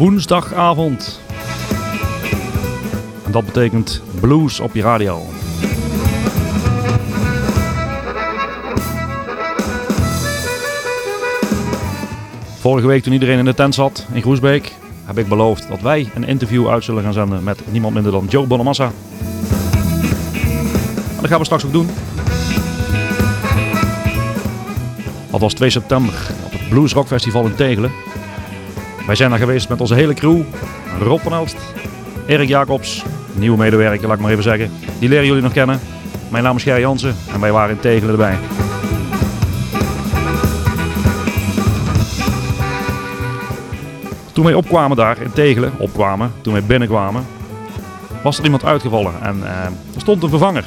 woensdagavond. En dat betekent blues op je radio. Vorige week toen iedereen in de tent zat in Groesbeek, heb ik beloofd dat wij een interview uit zullen gaan zenden met niemand minder dan Joe Bonamassa. En dat gaan we straks ook doen. Dat was 2 september op het Blues Rock Festival in Tegelen. Wij zijn daar geweest met onze hele crew. Rob van Elst, Erik Jacobs, nieuwe medewerker laat ik maar even zeggen. Die leren jullie nog kennen. Mijn naam is Gerry Jansen en wij waren in Tegelen erbij. Toen wij opkwamen daar in Tegelen, opkwamen, toen wij binnenkwamen, was er iemand uitgevallen en eh, er stond een vervanger.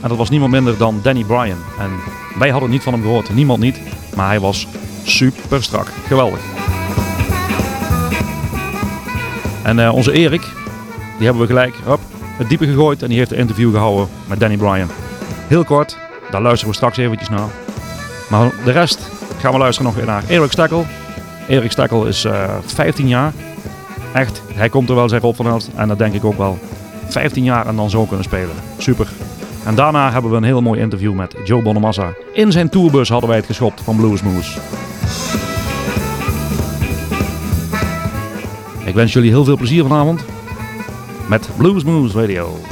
En dat was niemand minder dan Danny Bryan. En wij hadden niet van hem gehoord, niemand niet. Maar hij was super strak. Geweldig. En eh, onze Erik, die hebben we gelijk hop, het diepe gegooid en die heeft een interview gehouden met Danny Bryan. Heel kort, daar luisteren we straks eventjes naar. Maar de rest gaan we luisteren nog weer naar Erik Stekkel. Erik Stekkel is uh, 15 jaar. Echt, hij komt er wel, zegt Rob van Elst. En dat denk ik ook wel. 15 jaar en dan zo kunnen spelen. Super. En daarna hebben we een heel mooi interview met Joe Bonamassa. In zijn tourbus hadden wij het geschopt van Bluesmoose. Ik wens jullie heel veel plezier vanavond met Bluesmoose Radio.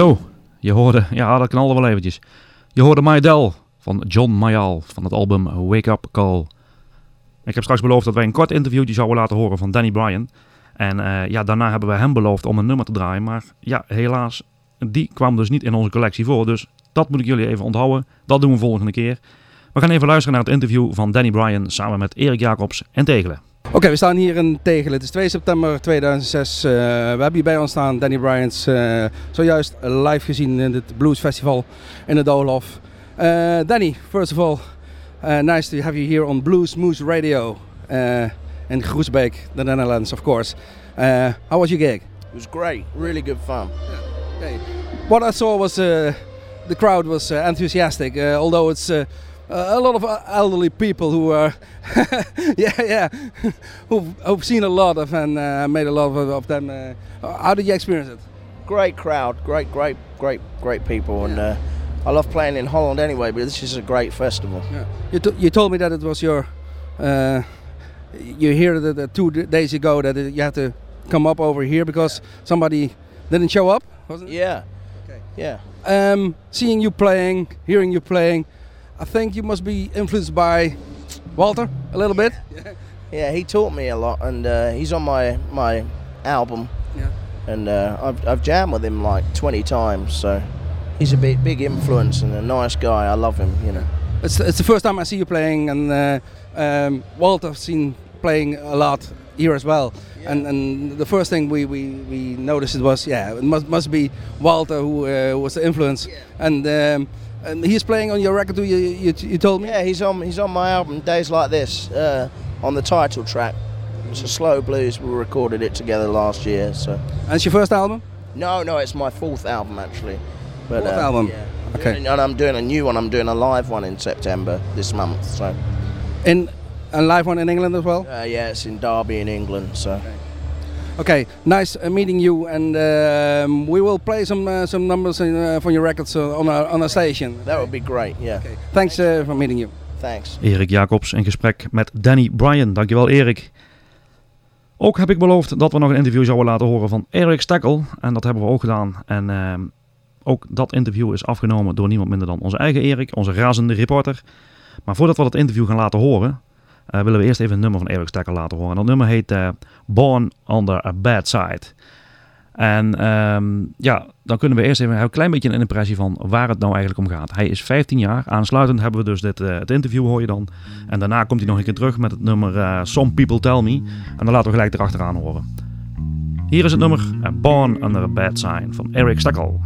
Zo, je hoorde, ja dat knalde wel eventjes. Je hoorde Maydell van John Mayall van het album Wake Up Call. Ik heb straks beloofd dat wij een kort interviewtje zouden laten horen van Danny Bryan. En eh, ja, daarna hebben we hem beloofd om een nummer te draaien. Maar ja, helaas, die kwam dus niet in onze collectie voor. Dus dat moet ik jullie even onthouden. Dat doen we volgende keer. We gaan even luisteren naar het interview van Danny Bryan samen met Erik Jacobs en Tegelen. Oké, we staan hier in Tegelen. Het is 2 september 2006. Uh, we hebben hier bij ons staan Danny Bryans. Uh, zojuist live gezien in het Blues Festival in het Doolhof. Uh, Danny, first of all, nice to have you here on Blues Moose Radio in Groesbeek, the Netherlands, of course. how was your gig? It was great, really good fun. Yeah. Okay. What I saw was the crowd was enthusiastic, although it's a lot of elderly people who are, yeah, yeah, who've, who've, seen a lot of and uh, made a lot of, of them. Uh, how did you experience it? Great crowd, great, great, great, great people, and uh, I love playing in Holland anyway. But this is a great festival. Yeah. You, you told me that it was your, uh, you hear that two days ago that you had to come up over here because somebody didn't show up, wasn't it? Yeah. Okay. Yeah. Um, seeing you playing, hearing you playing. I think you must be influenced by Walter a little bit. Yeah, yeah he taught me a lot, and uh, he's on my my album. Yeah. And uh, I've, I've jammed with him like 20 times, so he's a big big influence and a nice guy. I love him, you know. It's it's the first time I see you playing, and uh, um, Walter seen playing a lot here as well. Yeah. And and the first thing we, we, we noticed it was yeah it must must be Walter who uh, was the influence yeah. and. Um, and he's playing on your record too. You, you, you told me. Yeah, he's on he's on my album Days Like This uh, on the title track. It's a slow blues. We recorded it together last year. So. And it's your first album? No, no, it's my fourth album actually. But, fourth uh, album. Yeah. Okay. And, and I'm doing a new one. I'm doing a live one in September this month. So. In a live one in England as well? Uh, yeah, it's in Derby in England. So. Okay. Okay, nice uh, meeting you, and um, we will play some uh, some numbers in, uh, from your records uh, on a on a station. That would be great. Yeah. Okay. Thanks uh, for meeting you. Thanks. Erik Jacobs in gesprek met Danny Bryan. Dankjewel, Erik. Ook heb ik beloofd dat we nog een interview zouden laten horen van Erik Stekkel. En dat hebben we ook gedaan. En ehm, ook dat interview is afgenomen door niemand minder dan onze eigen Erik, onze razende reporter. Maar voordat we dat interview gaan laten horen, uh, willen we eerst even een nummer van Eric Stekker laten horen. dat nummer heet uh, Born Under a Bad Side. En um, ja, dan kunnen we eerst even een klein beetje een impressie van waar het nou eigenlijk om gaat. Hij is 15 jaar. Aansluitend hebben we dus dit, uh, het interview, hoor je dan. En daarna komt hij nog een keer terug met het nummer Some People Tell Me. En dan laten we gelijk erachteraan horen. Hier is het nummer Born Under a Bad Sign van Eric Stekkel.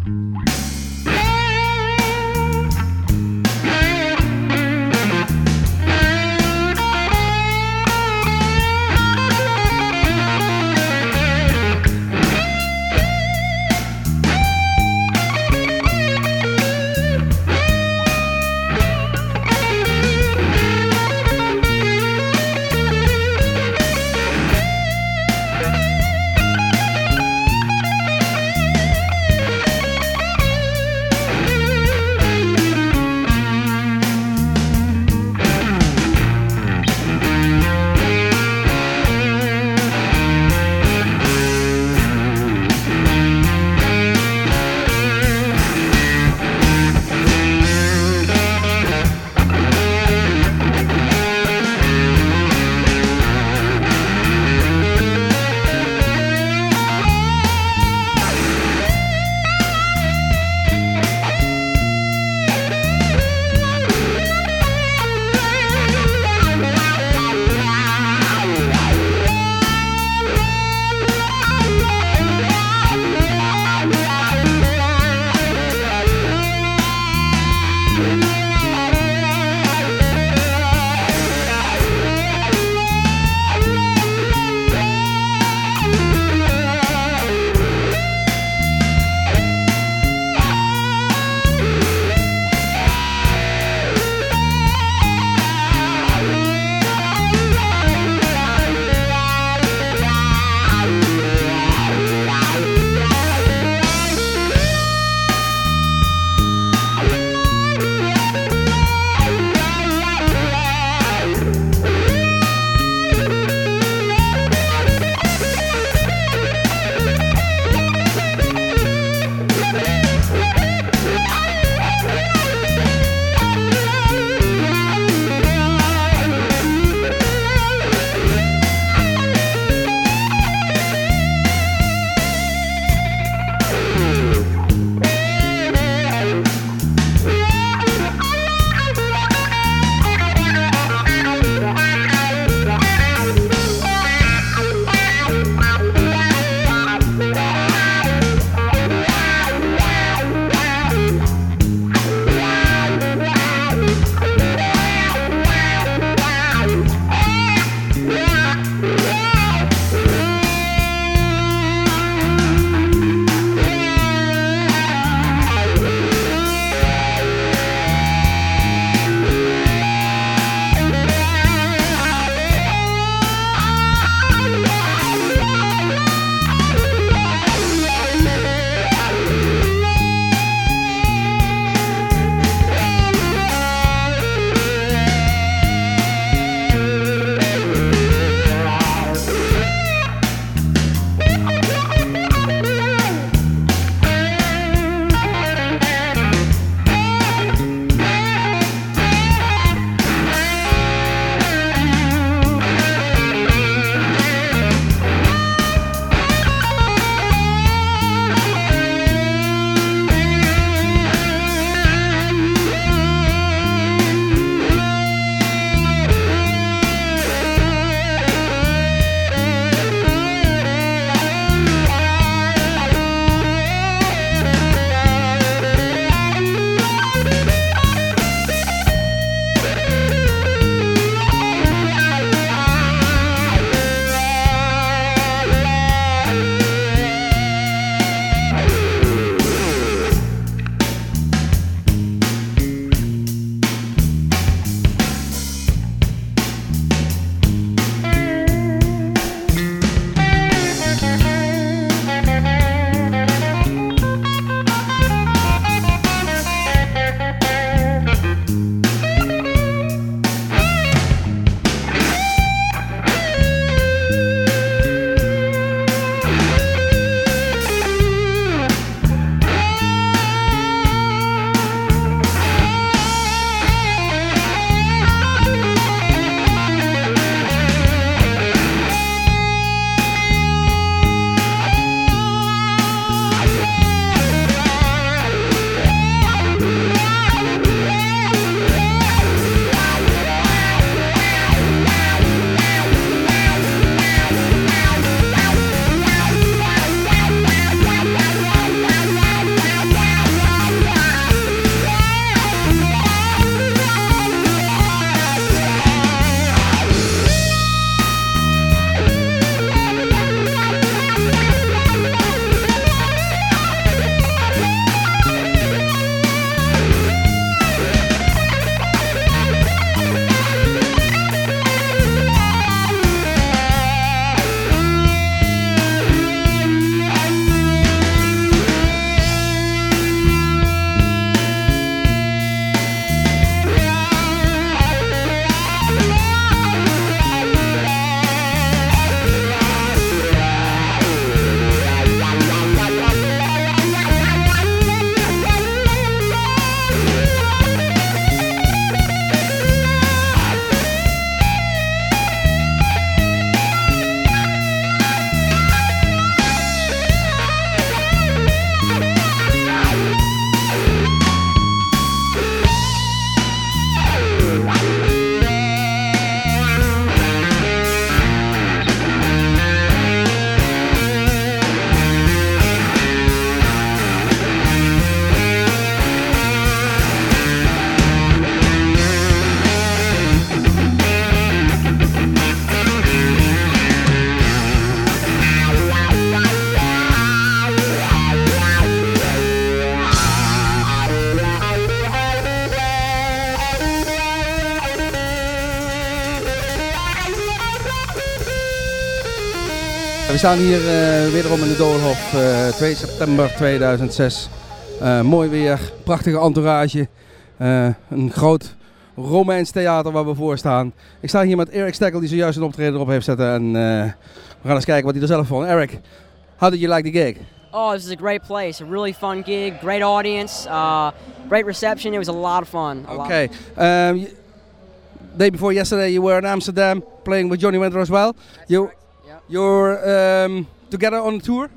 We staan hier uh, wederom in de Doolhof, uh, 2 september 2006. Uh, mooi weer, prachtige entourage. Een groot Romeins theater waar we voor staan. Ik sta hier met Eric Stekkel die zojuist een optreden erop heeft zetten. En we gaan eens kijken wat hij er zelf vond. Eric, how did you like the gig? Oh, this is a great place. A really fun gig, great audience, uh, great reception. It was a lot of fun. okay. Um, day before yesterday, you were in Amsterdam playing with Johnny Winter as well. That's you, correct. You're um, together on tour.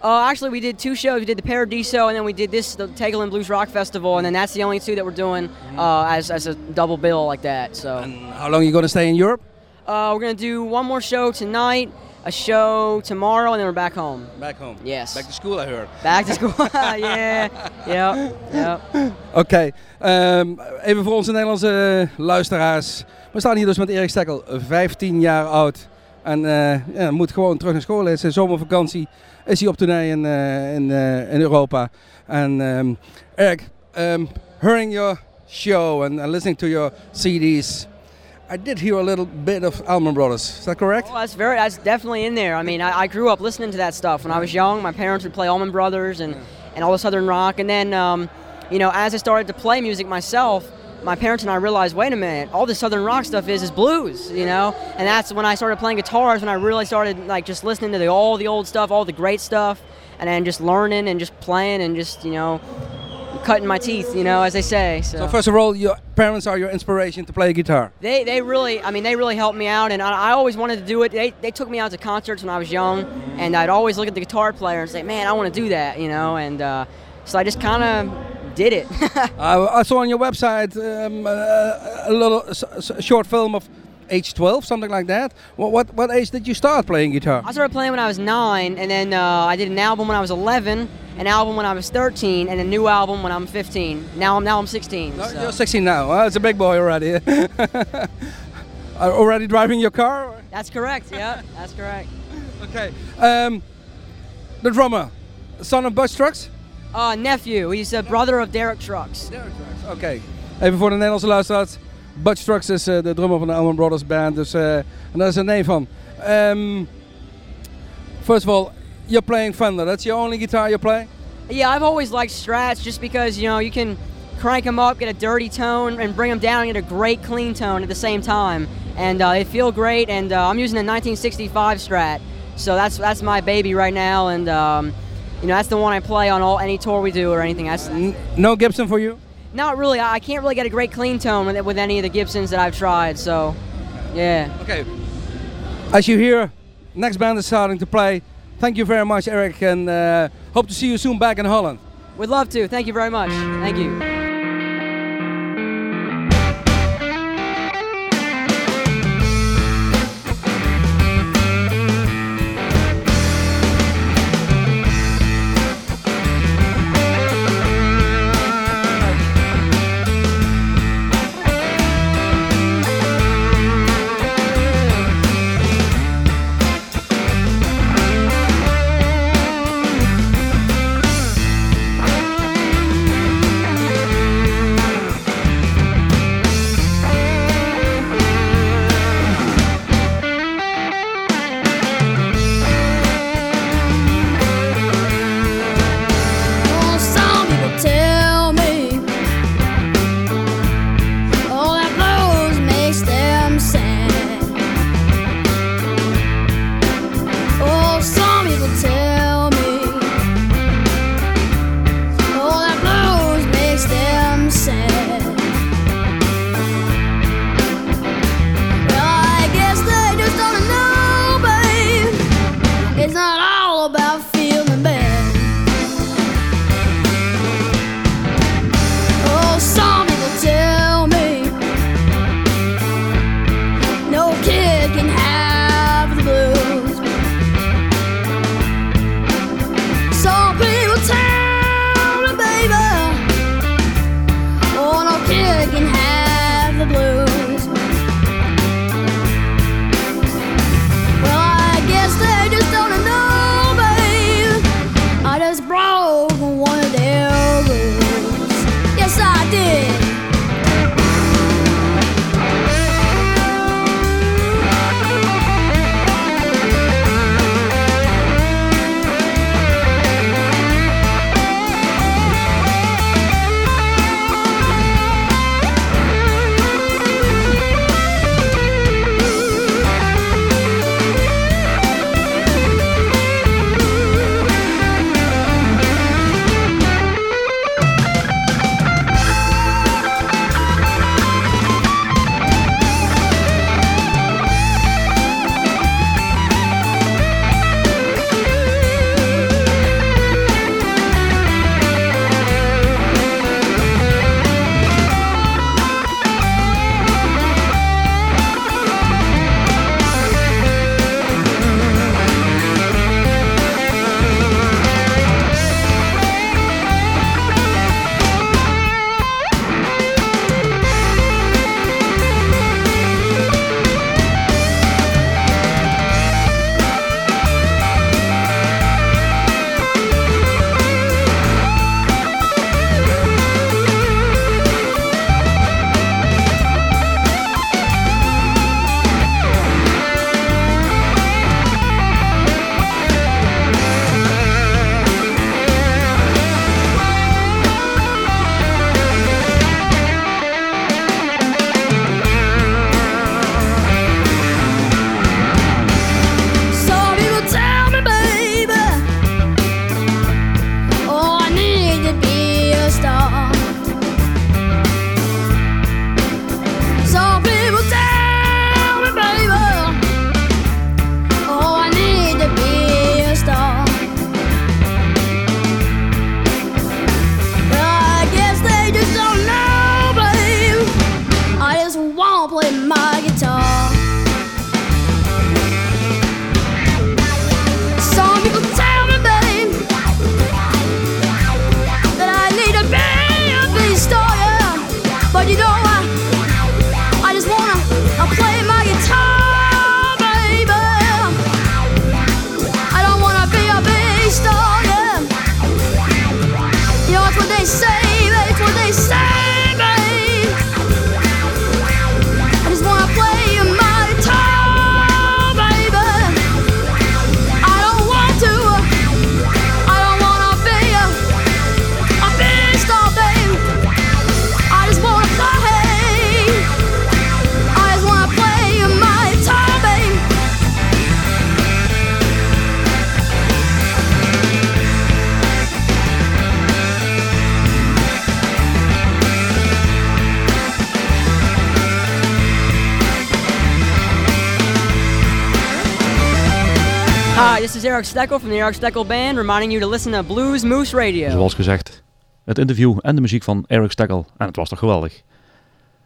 Uh, actually, we did two shows. We did the Paradiso, and then we did this, the Tegelen Blues Rock Festival, and then that's the only two that we're doing uh, as, as a double bill like that. So. And how long are you going to stay in Europe? Uh, we're gonna do one more show tonight, a show tomorrow, and then we're back home. Back home. Yes. Back to school, I heard. Back to school. yeah. Yep. Yep. Oké, okay. um, even voor onze Nederlandse luisteraars. We staan hier dus met Eric Steckel, 15 jaar oud. En uh, ja, moet gewoon terug naar school. Het is een zomervakantie. Is hij op tournee in, uh, in, uh, in Europa. En um, Eric, um, hearing your show and, and listening to your CDs, I did hear a little bit of Allman Brothers. Is that correct? Oh, that's very. That's definitely in there. I mean, I, I, grew up listening to that stuff when I was young. My parents would play Allman Brothers and, and all the Southern rock. And then, um, you know, as I started to play music myself, my parents and I realized, wait a minute, all this Southern rock stuff is is blues, you know. And that's when I started playing guitars. When I really started like just listening to the, all the old stuff, all the great stuff, and then just learning and just playing and just you know cutting my teeth, you know, as they say. So. so. first of all, your parents are your inspiration to play guitar. They, they really, I mean, they really helped me out, and I, I, always wanted to do it. They, they took me out to concerts when I was young, and I'd always look at the guitar player and say, man, I want to do that, you know, and uh, so I just kind of did it. I, I, saw on your website um, uh, a little a short film of age 12, something like that. What, what, what age did you start playing guitar? I started playing when I was nine, and then uh, I did an album when I was 11, an album when I was 13, and a new album when I'm 15. Now I'm now I'm 16. No, so. You're 16 now. Well, it's a big boy already. already driving your car? That's correct. Yeah, that's correct. Okay. Um, the drummer, son of Butch Trucks? Uh, nephew. He's a brother of Derek Trucks. Derek Trucks. Oké. Okay. Even voor de Nederlandse luisteraars. Butch Trucks is uh, de drummer van de Allman Brothers Band. Dus uh, en daar is een name van. Um, first of all, you're playing Fender. That's your only guitar you play? Yeah, I've always liked Strats just because, you know, you can crank them up, get a dirty tone, and bring them down and get a great clean tone at the same time. And uh, they feel great, and uh, I'm using a 1965 Strat. So that's that's my baby right now, and um, you know that's the one I play on all any tour we do or anything. That's no Gibson for you. Not really. I can't really get a great clean tone with, with any of the Gibsons that I've tried. So, yeah. Okay. As you hear, next band is starting to play. Thank you very much, Eric, and uh, hope to see you soon back in Holland. We'd love to. Thank you very much. Thank you. Hi, is Eric Steckel from the Eric Steckel Band, reminding you to listen to Blues Moose Radio. Zoals gezegd, het interview en de muziek van Eric Steckel. En het was toch geweldig.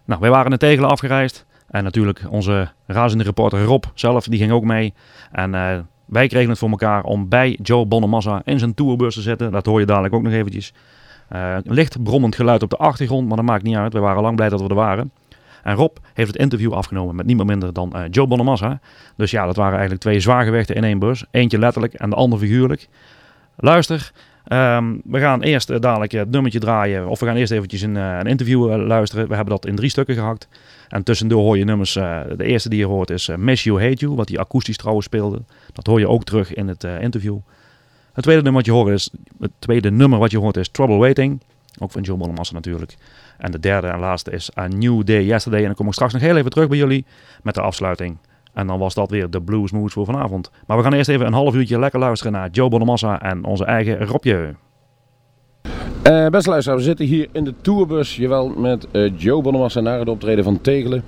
Nou, wij waren in Tegelen afgereisd. En natuurlijk onze razende reporter Rob zelf, die ging ook mee. En uh, wij kregen het voor elkaar om bij Joe Bonamassa in zijn tourbus te zitten. Dat hoor je dadelijk ook nog eventjes. Uh, licht brommend geluid op de achtergrond, maar dat maakt niet uit. We waren lang blij dat we er waren. En Rob heeft het interview afgenomen met niemand minder dan uh, Joe Bonamassa. Dus ja, dat waren eigenlijk twee zwaargewichten in één bus. Eentje letterlijk en de ander figuurlijk. Luister, um, we gaan eerst uh, dadelijk het nummertje draaien. Of we gaan eerst eventjes een, uh, een interview luisteren. We hebben dat in drie stukken gehakt. En tussendoor hoor je nummers. de eerste die je hoort is Miss You Hate You. Wat hij akoestisch trouwens speelde. Dat hoor je ook terug in het interview. Het tweede nummer wat je hoort is... Het tweede nummer wat je hoort is Trouble Waiting. Ook van Joe Bonamassa natuurlijk. En de derde en laatste is A New Day Yesterday. En dan kom ik straks nog heel even terug bij jullie met de afsluiting. En dan was dat weer de Blues Moves voor vanavond. Maar we gaan eerst even een half uurtje lekker luisteren naar Joe Bonamassa en onze eigen Robje. Uh, beste luisteraars, we zitten hier in de tourbus, jawel, met uh, Joe Bonamassa naar het optreden van Tegelen.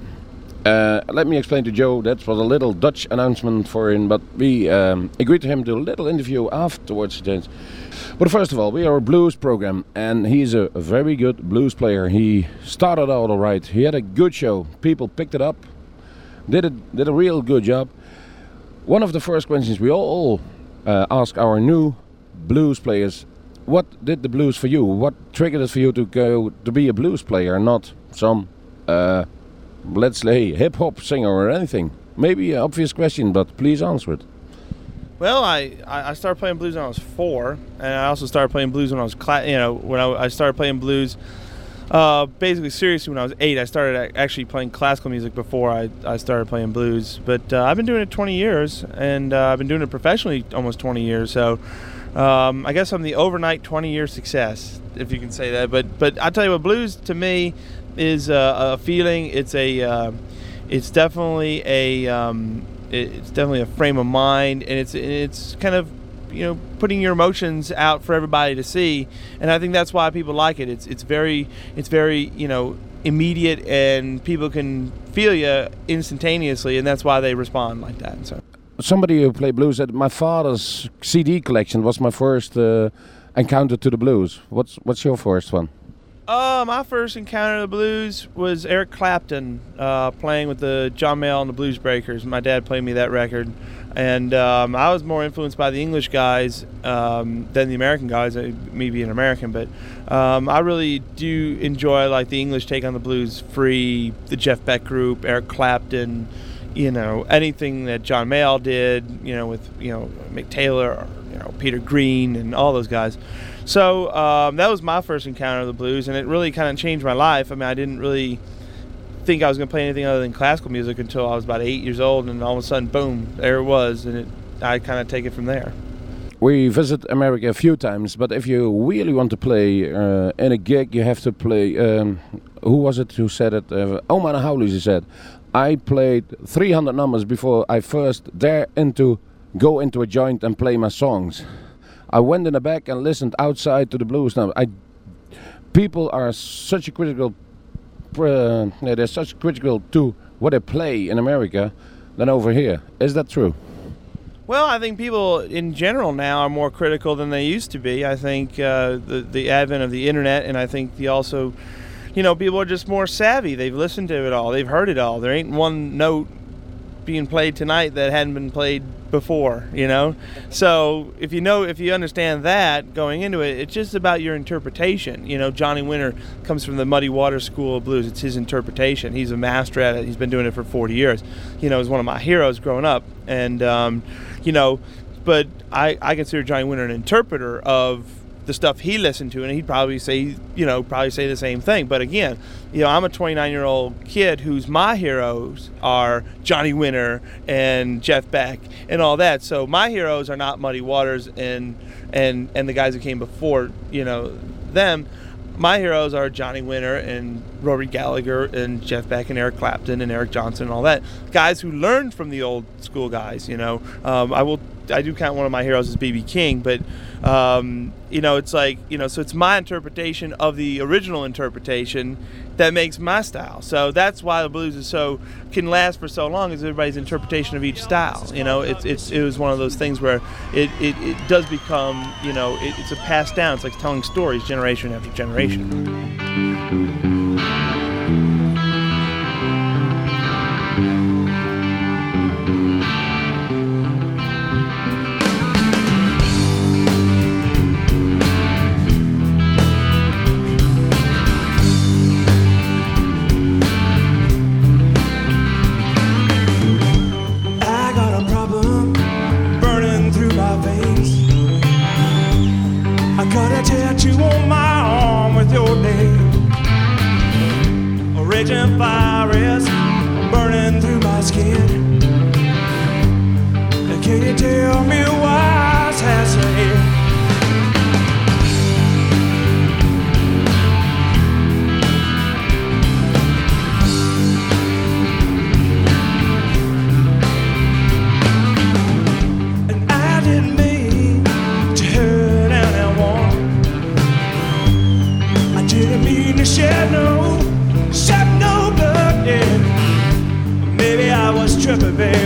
Uh, let me explain to Joe, that was a little Dutch announcement for him, but we um, agreed to him to a little interview afterwards. But first of all, we are a blues program, and he's a, very good blues player. He started out all right. He had a good show. People picked it up, did it, did a real good job. One of the first questions we all uh, ask our new blues players: What did the blues for you? What triggered it for you to go to be a blues player, not some, uh, let's say, hip hop singer or anything? Maybe an obvious question, but please answer it. Well, I, I started playing blues when I was four, and I also started playing blues when I was cla- you know when I, I started playing blues uh, basically seriously when I was eight. I started actually playing classical music before I, I started playing blues, but uh, I've been doing it 20 years, and uh, I've been doing it professionally almost 20 years. So um, I guess I'm the overnight 20 year success, if you can say that. But but I tell you what, blues to me is a, a feeling. It's a uh, it's definitely a um, it's definitely a frame of mind, and it's it's kind of you know putting your emotions out for everybody to see, and I think that's why people like it. It's it's very it's very you know immediate, and people can feel you instantaneously, and that's why they respond like that. So somebody who played blues at my father's CD collection was my first uh, encounter to the blues. What's what's your first one? Uh, my first encounter of the blues was Eric Clapton uh, playing with the John Mayall and the Blues Breakers. My dad played me that record, and um, I was more influenced by the English guys um, than the American guys. Uh, me being American, but um, I really do enjoy like the English take on the blues. Free, the Jeff Beck Group, Eric Clapton, you know anything that John Mayall did, you know with you know Mick Taylor, or, you know Peter Green, and all those guys. So um, that was my first encounter of the blues, and it really kind of changed my life. I mean, I didn't really think I was going to play anything other than classical music until I was about eight years old, and all of a sudden, boom, there it was, and it, I kind of take it from there. We visit America a few times, but if you really want to play uh, in a gig, you have to play. Um, who was it who said it? Uh, Omar Howley said, "I played 300 numbers before I first dare into go into a joint and play my songs." I went in the back and listened outside to the blues. Now, I people are such a critical. Uh, they're such critical to what they play in America than over here. Is that true? Well, I think people in general now are more critical than they used to be. I think uh, the the advent of the internet, and I think the also, you know, people are just more savvy. They've listened to it all. They've heard it all. There ain't one note being played tonight that hadn't been played before, you know? So if you know, if you understand that going into it, it's just about your interpretation. You know, Johnny Winter comes from the Muddy Water School of Blues. It's his interpretation. He's a master at it. He's been doing it for 40 years. You know, he's one of my heroes growing up. And, um, you know, but I, I consider Johnny Winter an interpreter of the stuff he listened to, and he'd probably say, you know, probably say the same thing. But again, you know, I'm a 29 year old kid whose my heroes are Johnny Winter and Jeff Beck and all that. So my heroes are not Muddy Waters and and and the guys who came before, you know, them. My heroes are Johnny Winter and Rory Gallagher and Jeff Beck and Eric Clapton and Eric Johnson and all that guys who learned from the old school guys. You know, um, I will I do count one of my heroes as BB King, but um, you know, it's like you know, so it's my interpretation of the original interpretation that makes my style. So that's why the blues is so can last for so long is everybody's interpretation of each style. You know, it's it's it was one of those things where it it, it does become you know it, it's a passed down. It's like telling stories generation after generation. Raging fire is burning through my skin. Can you tell me why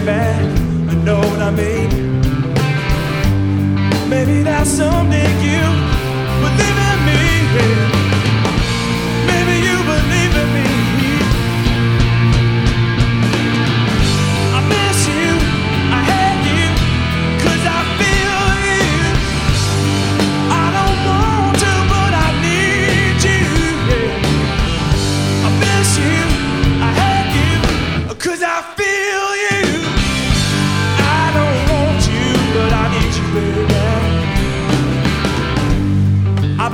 tripping. I know what I mean. Maybe that someday you believe in me.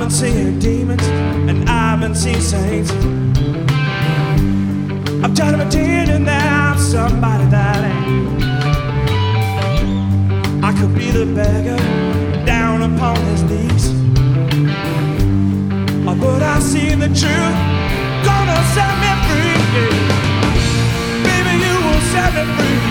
Been seeing demons, and I've been seeing saints. I'm trying to pretend and now I'm somebody that ain't. I could be the beggar down upon his knees. But I see the truth, gonna set me free. Baby, you will set me free.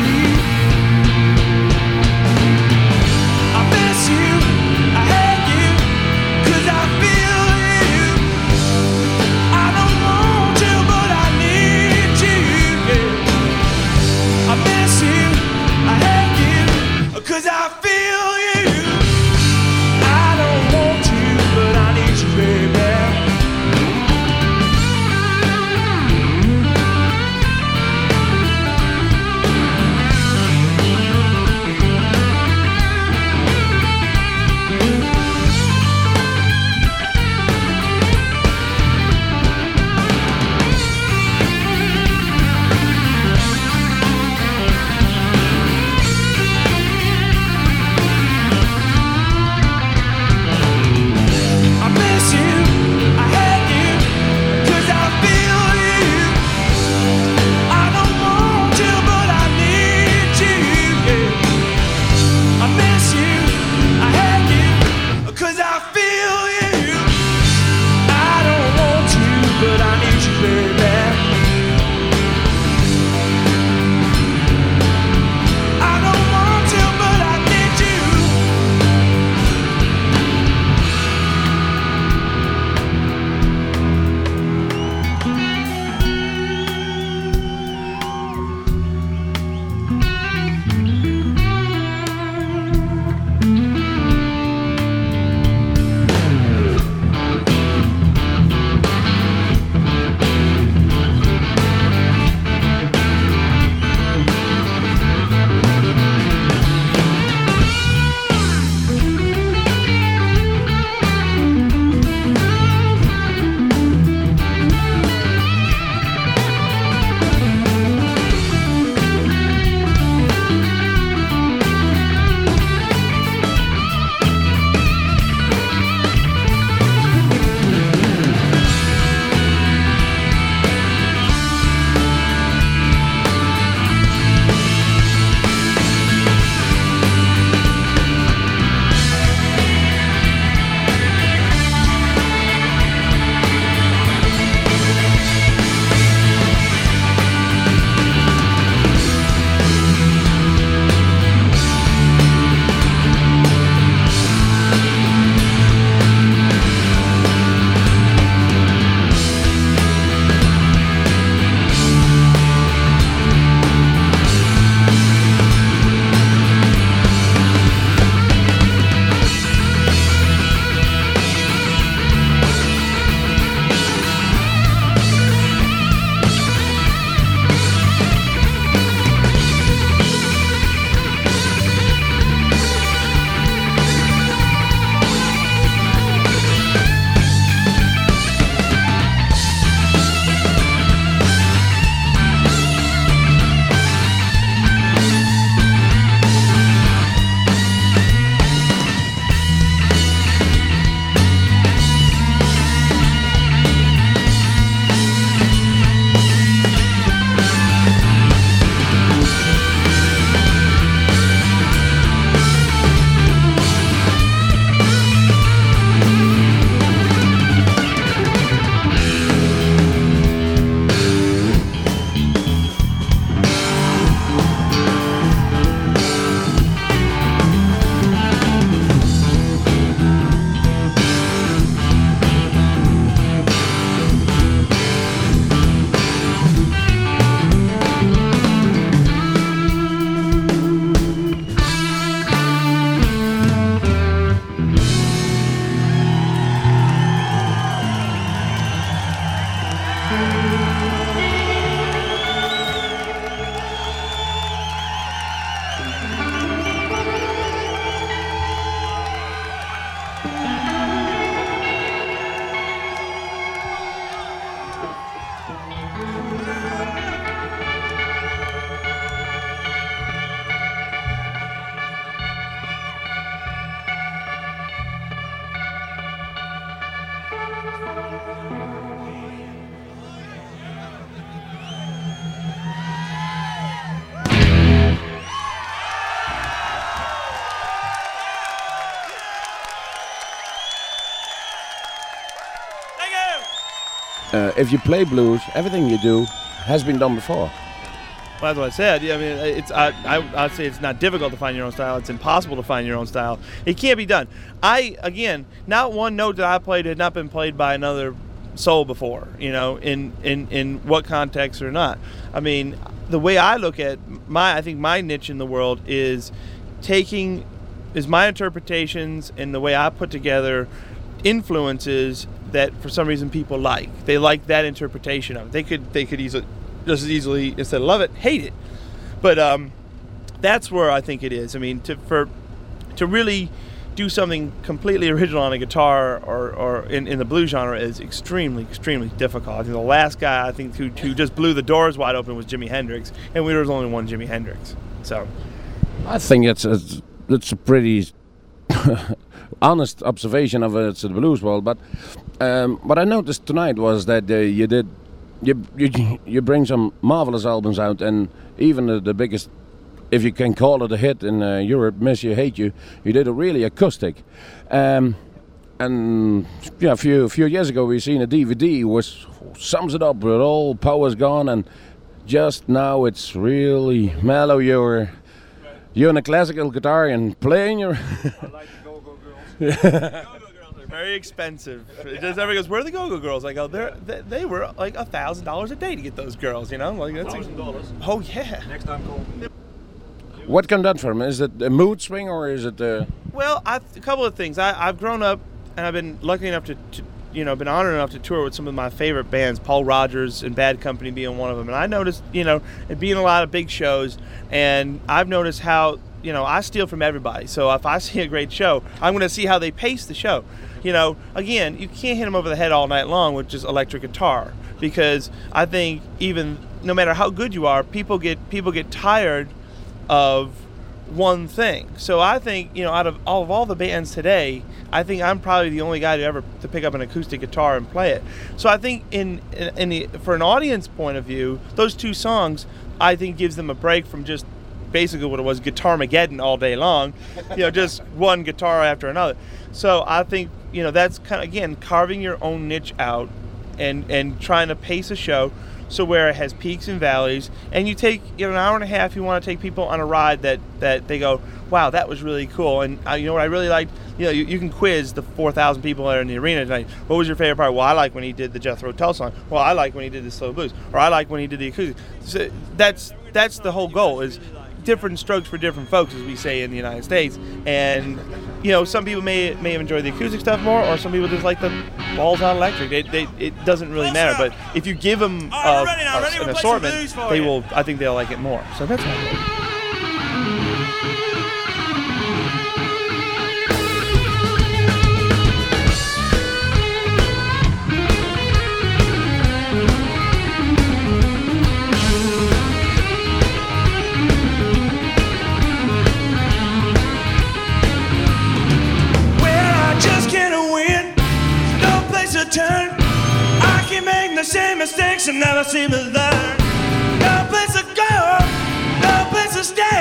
If you play blues, everything you do has been done before. Well, that's what I said. Yeah, I mean, it's I, I I'd say it's not difficult to find your own style. It's impossible to find your own style. It can't be done. I again, not one note that I played had not been played by another soul before. You know, in in in what context or not. I mean, the way I look at my, I think my niche in the world is taking is my interpretations and the way I put together influences that for some reason people like. They like that interpretation of it. They could they could easily just as easily instead of love it, hate it. But um, that's where I think it is. I mean, to for to really do something completely original on a guitar or, or in, in the blues genre is extremely, extremely difficult. I think the last guy I think who, who just blew the doors wide open was Jimi Hendrix, and there was only one Jimi Hendrix. So I think it's a, it's a pretty honest observation of it's the blues world. But um, what I noticed tonight was that uh, you did you, you you bring some marvelous albums out, and even the, the biggest, if you can call it a hit in uh, Europe, "Miss You Hate You," you did a really acoustic. Um, and yeah, a few a few years ago we seen a DVD which sums it up with all power's gone, and just now it's really mellow. You're you're on a classical guitar and playing your. They're very expensive. It just everybody goes, "Where are the Go-Go Girls?" I go, "They're they, they were like a thousand dollars a day to get those girls." You know, like that's dollars. oh yeah. Next time call. what can that from? Is it a mood swing or is it? Uh, Well, I, a couple of things. I, I've grown up, and I've been lucky enough to, to, you know, been honored enough to tour with some of my favorite bands, Paul Rodgers and Bad Company being one of them. And I noticed, you know, it being a lot of big shows, and I've noticed how, you know, I steal from everybody. So if I see a great show, I'm going to see how they pace the show. You know, again, you can't hit them over the head all night long with just electric guitar because I think even no matter how good you are, people get people get tired of one thing. So I think you know, out of all of all the bands today, I think I'm probably the only guy to ever to pick up an acoustic guitar and play it. So I think in in, in the, for an audience point of view, those two songs I think gives them a break from just basically what it was guitar mageddon all day long you know just one guitar after another. So i think you know that's kind of again carving your own niche out and and trying to pace a show so where it has peaks and valleys. And you take you know an hour and a half you want to take people on a ride that that they go wow that was really cool. And uh, you know what i really liked? You know you, you can quiz the 4000 people that are in the arena tonight. What was your favorite part? Well i like when he did the jethro tull song. Well i like when he did the slow blues. Or i like when he did the acoustic. So that's that's the whole goal is different strokes for different folks, as we say in the United States. And you know, some people may may enjoy the acoustic stuff more, or some people just like the balls on electric. They, they, it doesn't really matter. But if you give them right, a, we're ready now. a- an We'll play some assortment, they will. I think they'll like it more. So that's. Same mistakes and never seem to learn. No place to go. No place to stay.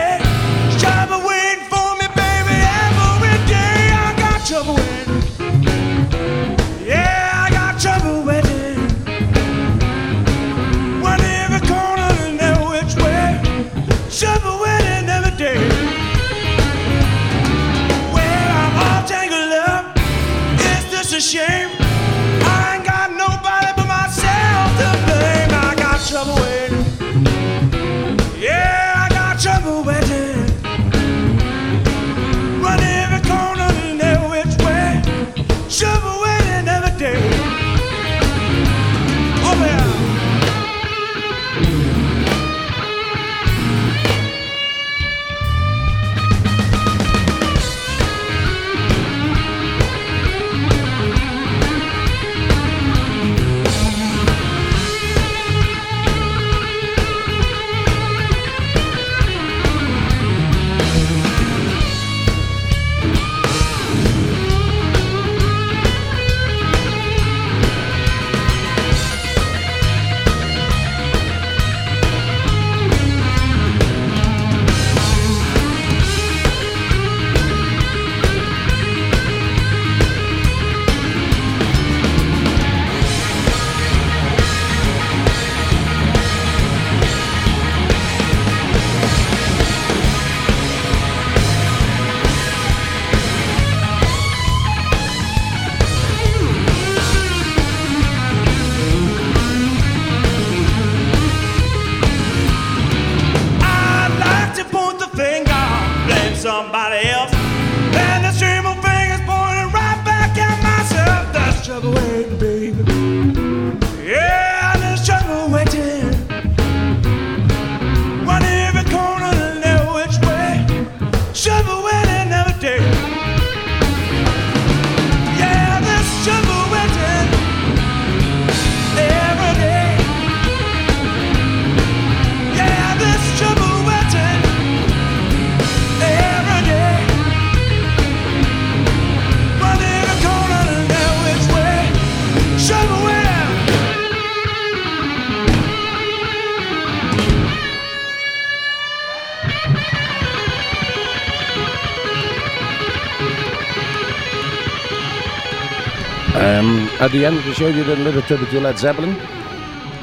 The end of the show, you did a little tribute to Led Zeppelin.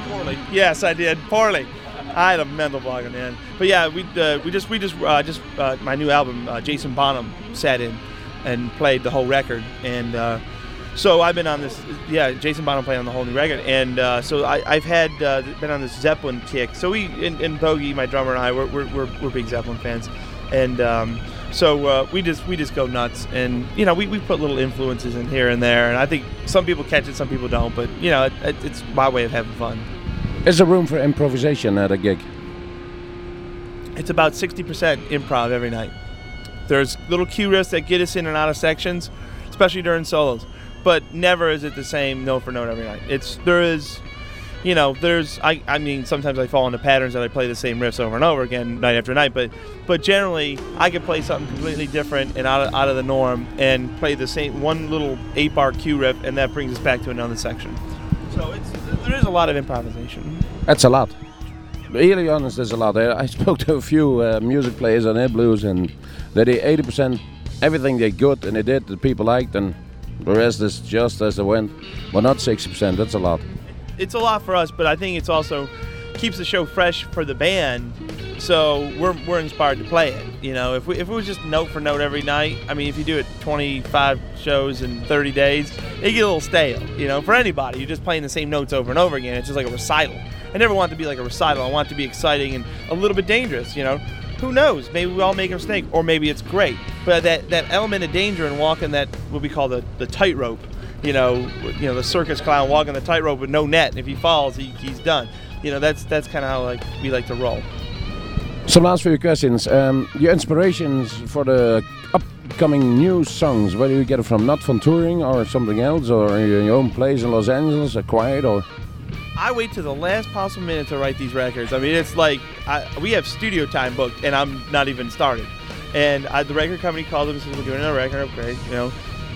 Poorly. Yes, I did. Poorly. I had a mental block in the end. But yeah, we uh, we just we just uh, just uh, my new album. Uh, Jason Bonham sat in and played the whole record, and uh, so I've been on this. Yeah, Jason Bonham played on the whole new record, and uh, so I, I've had been on this Zeppelin kick. So we and, and Bogie, my drummer, and I, we're, we're, we're, we're big Zeppelin fans, and um, so uh, we just we just go nuts, and you know we, we put little influences in here and there, and I think some people catch it, some people don't, but you know it, it, it's my way of having fun. Is there room for improvisation at a gig? It's about 60% improv every night. There's little cue riffs that get us in and out of sections, especially during solos. But never is it the same note for note every night. It's there is, you know, there's I, I mean sometimes I fall into patterns and I play the same riffs over and over again night after night. But but generally I can play something completely different and out of, out of the norm and play the same one little eight bar cue riff and that brings us back to another section. So it's there is a lot of improvisation. That's a lot. Really honest, there's a lot. I, I spoke to a few uh, music players on Air Blues, and they did 80% everything they could, and they did that people liked, and the rest is just as they went. But not 60%. That's a lot. It's a lot for us, but I think it's also keeps the show fresh for the band. So we're, we're inspired to play it. You know, if we if it was just note for note every night, I mean, if you do it 25 shows in 30 days, it get a little stale. You know, for anybody, you're just playing the same notes over and over again. It's just like a recital. I never want it to be like a recital. I want it to be exciting and a little bit dangerous. You know, who knows? Maybe we all make a mistake, or maybe it's great. But that that element of danger in walking that what we call the the tightrope. You know, you know the circus clown walking the tightrope with no net. If he falls, he, he's done. You know, that's that's kind of how like we like to roll. Some last few questions. Um, your inspirations for the upcoming new songs, where do you get it from? Not from touring or something else, or in your own place in Los Angeles, acquired, or I wait to the last possible minute to write these records. I mean, it's like I, we have studio time booked, and I'm not even started. And I, the record company called them and said, "We're doing another record, okay, you know."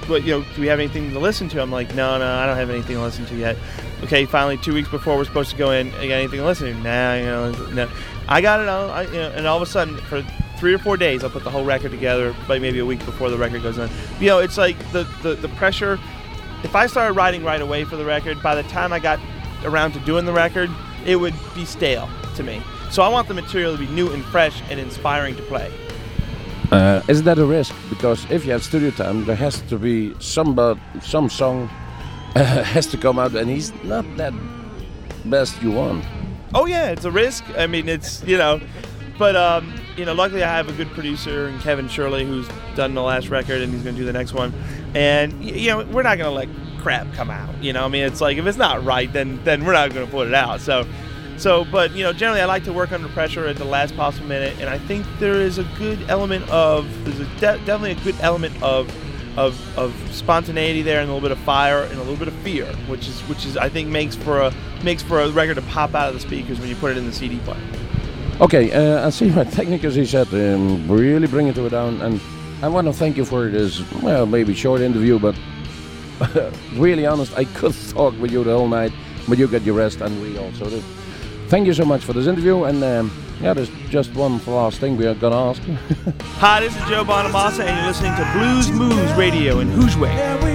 But you know, do we have anything to listen to? I'm like, no, no, I don't have anything to listen to yet. Okay, finally, two weeks before we're supposed to go in, I got anything to listen to? Nah, you know, no. I got it all, I, you know, and all of a sudden, for three or four days, I'll put the whole record together, like maybe a week before the record goes on. You know, it's like the, the, the pressure. If I started writing right away for the record, by the time I got around to doing the record, it would be stale to me. So I want the material to be new and fresh and inspiring to play. Uh, is that a risk? Because if you have studio time, there has to be some but some song has to come out, and he's not that best you want. Oh yeah, it's a risk. I mean, it's you know, but um, you know, luckily I have a good producer and Kevin Shirley who's done the last record and he's going to do the next one. And you know, we're not going to let crap come out. You know, I mean, it's like if it's not right, then then we're not going to put it out. So. So, but you know, generally I like to work under pressure at the last possible minute, and I think there is a good element of there's a de- definitely a good element of of, of spontaneity there and a little bit of fire and a little bit of fear, which is which is I think makes for a makes for a record to pop out of the speakers when you put it in the CD player. Okay, uh, I see my technicals, he said, um, really bring it to it down. And I want to thank you for this, well, maybe short interview, but really honest, I could talk with you the whole night, but you get your rest and we also do. Thank you so much for this interview. And um, yeah, there's just one last thing we are going to ask. Hi, this is Joe Bonamassa, and you're listening to Blues Moose Radio in Hoosier. Yeah, we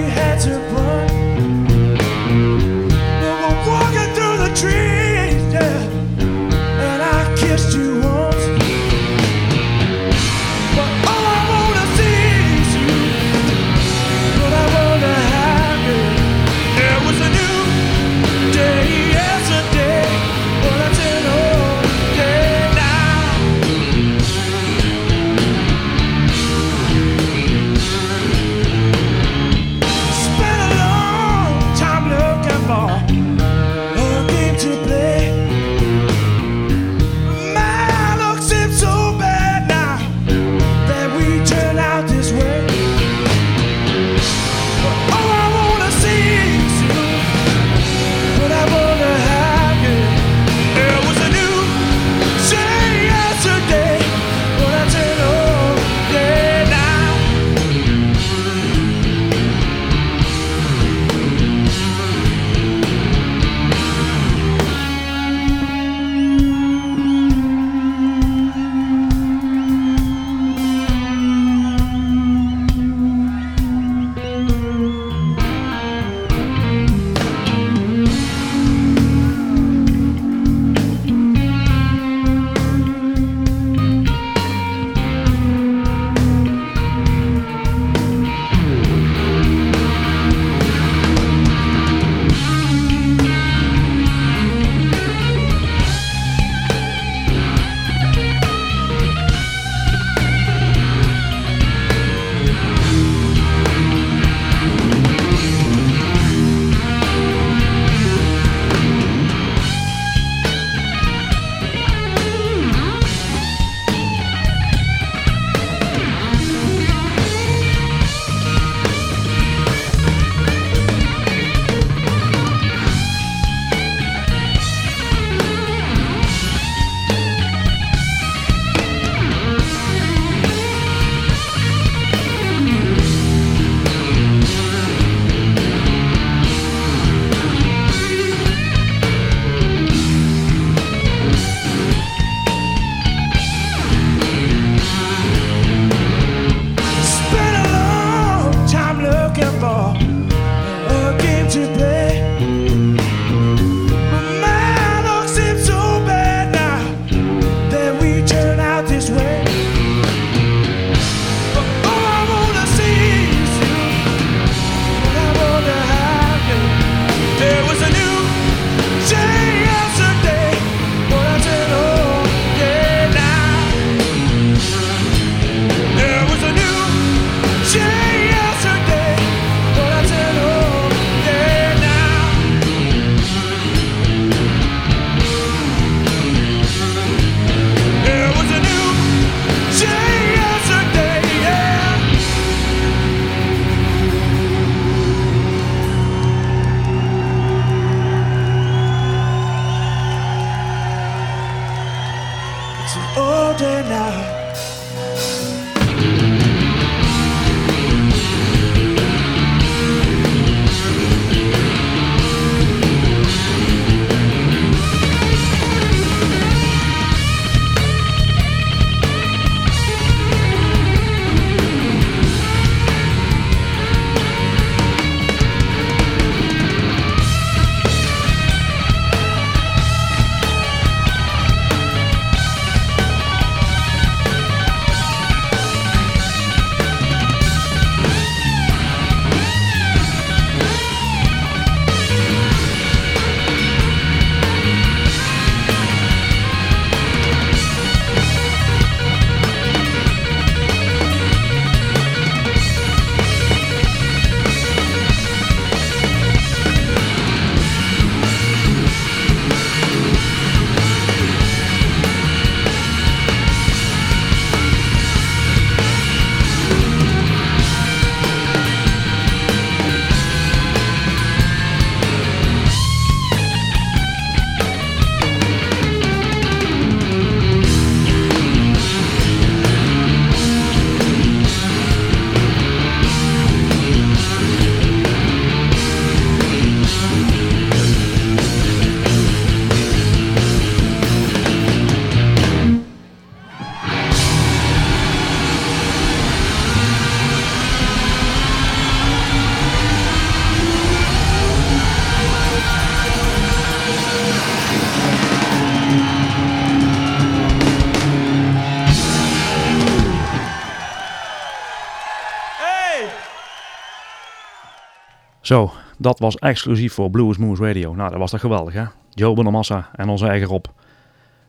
Zo, dat was exclusief voor Blues Moose Radio. Nou, dat was toch geweldig, hè? Joe Bonamassa en onze eigen Rob.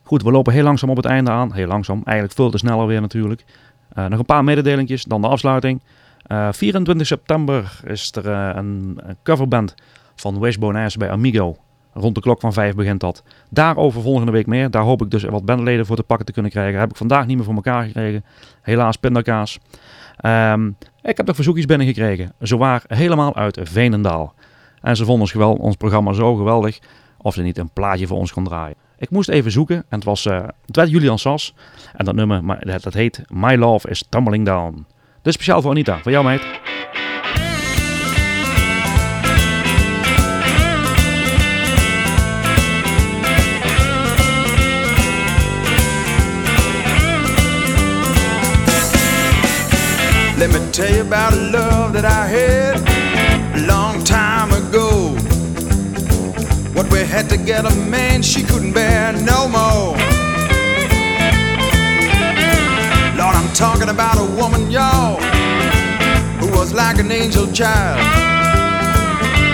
Goed, we lopen heel langzaam op het einde aan. Heel langzaam, eigenlijk veel te snel alweer natuurlijk. Eh, nog een paar mededelingjes, dan de afsluiting. Eh, 24 september is er eh, een, een coverband van Wishbone Ass bij Amigo. Rond de klok van 5 begint dat. Daarover volgende week meer. Daar hoop ik dus wat bandleden voor te pakken te kunnen krijgen. Heb ik vandaag niet meer voor elkaar gekregen. Helaas pindakaas. Ehm, ik heb nog verzoekjes binnengekregen. Zowaar helemaal uit Veenendaal. En ze vonden ons, ons programma zo geweldig of ze niet een plaatje voor ons kon draaien. Ik moest even zoeken en het was eh, het werd Julian Sas. En dat nummer, dat heet My Love is Tumbling Down. Dus speciaal voor Anita, voor jou meid. Tell you about a love that I had a long time ago. What we had together, man, she couldn't bear no more. Lord, I'm talking about a woman, y'all, who was like an angel child.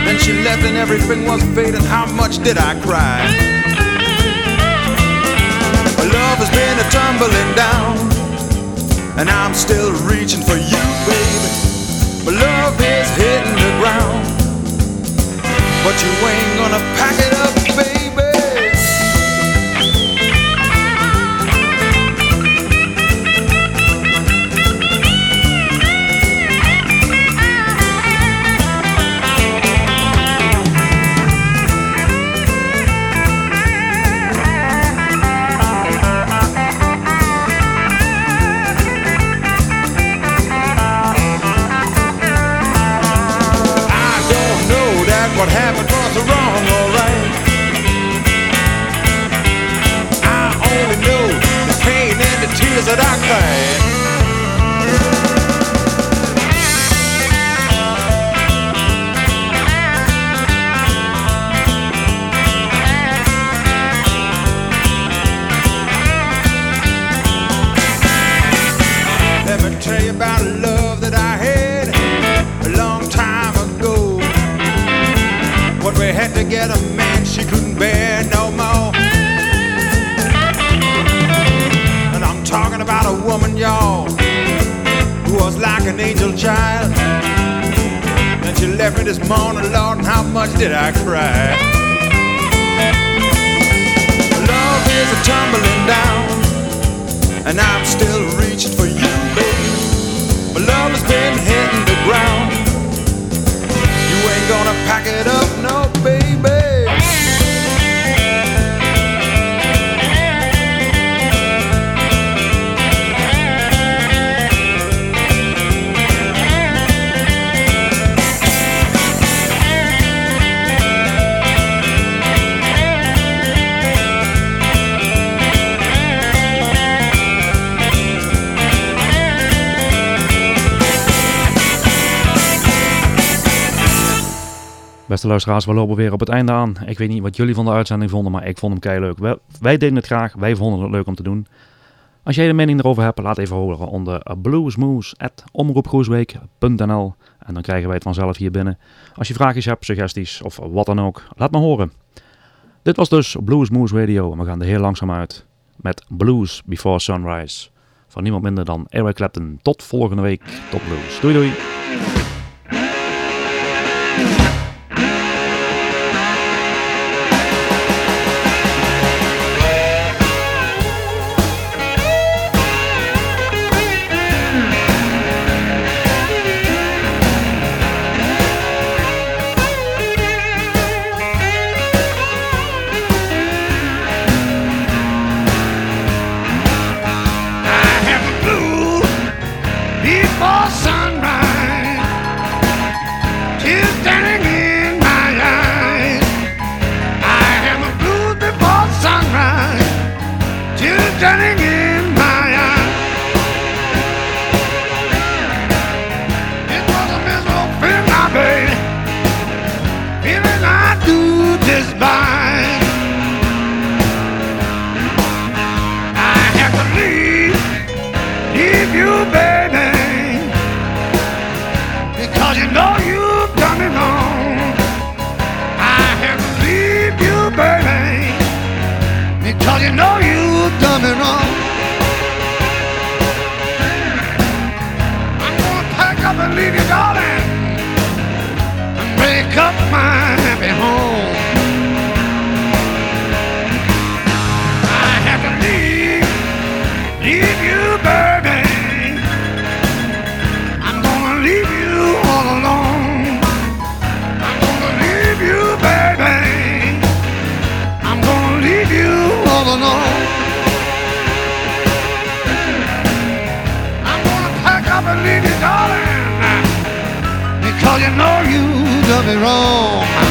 Then she left and everything was fading. How much did I cry? Love has been a tumbling down. And I'm still reaching for you, baby. My love is hitting the ground. But you ain't gonna pack it Beste luisteraars, we lopen weer op het einde aan. Ik weet niet wat jullie van de uitzending vonden, maar ik vond hem kei leuk. Wij, deden het graag, wij vonden het leuk om te doen. Als jij de mening erover hebt, laat even horen onder bluesmoose.omroepgroesweek.nl en dan krijgen wij het vanzelf hier binnen. Als je vragen hebt, suggesties of wat dan ook, laat me horen. Dit was dus Bluesmoose Radio en we gaan er heel langzaam uit met Blues Before Sunrise. Van niemand minder dan Eric Clapton. Tot volgende week. Tot blues. Doei doei. me wrong.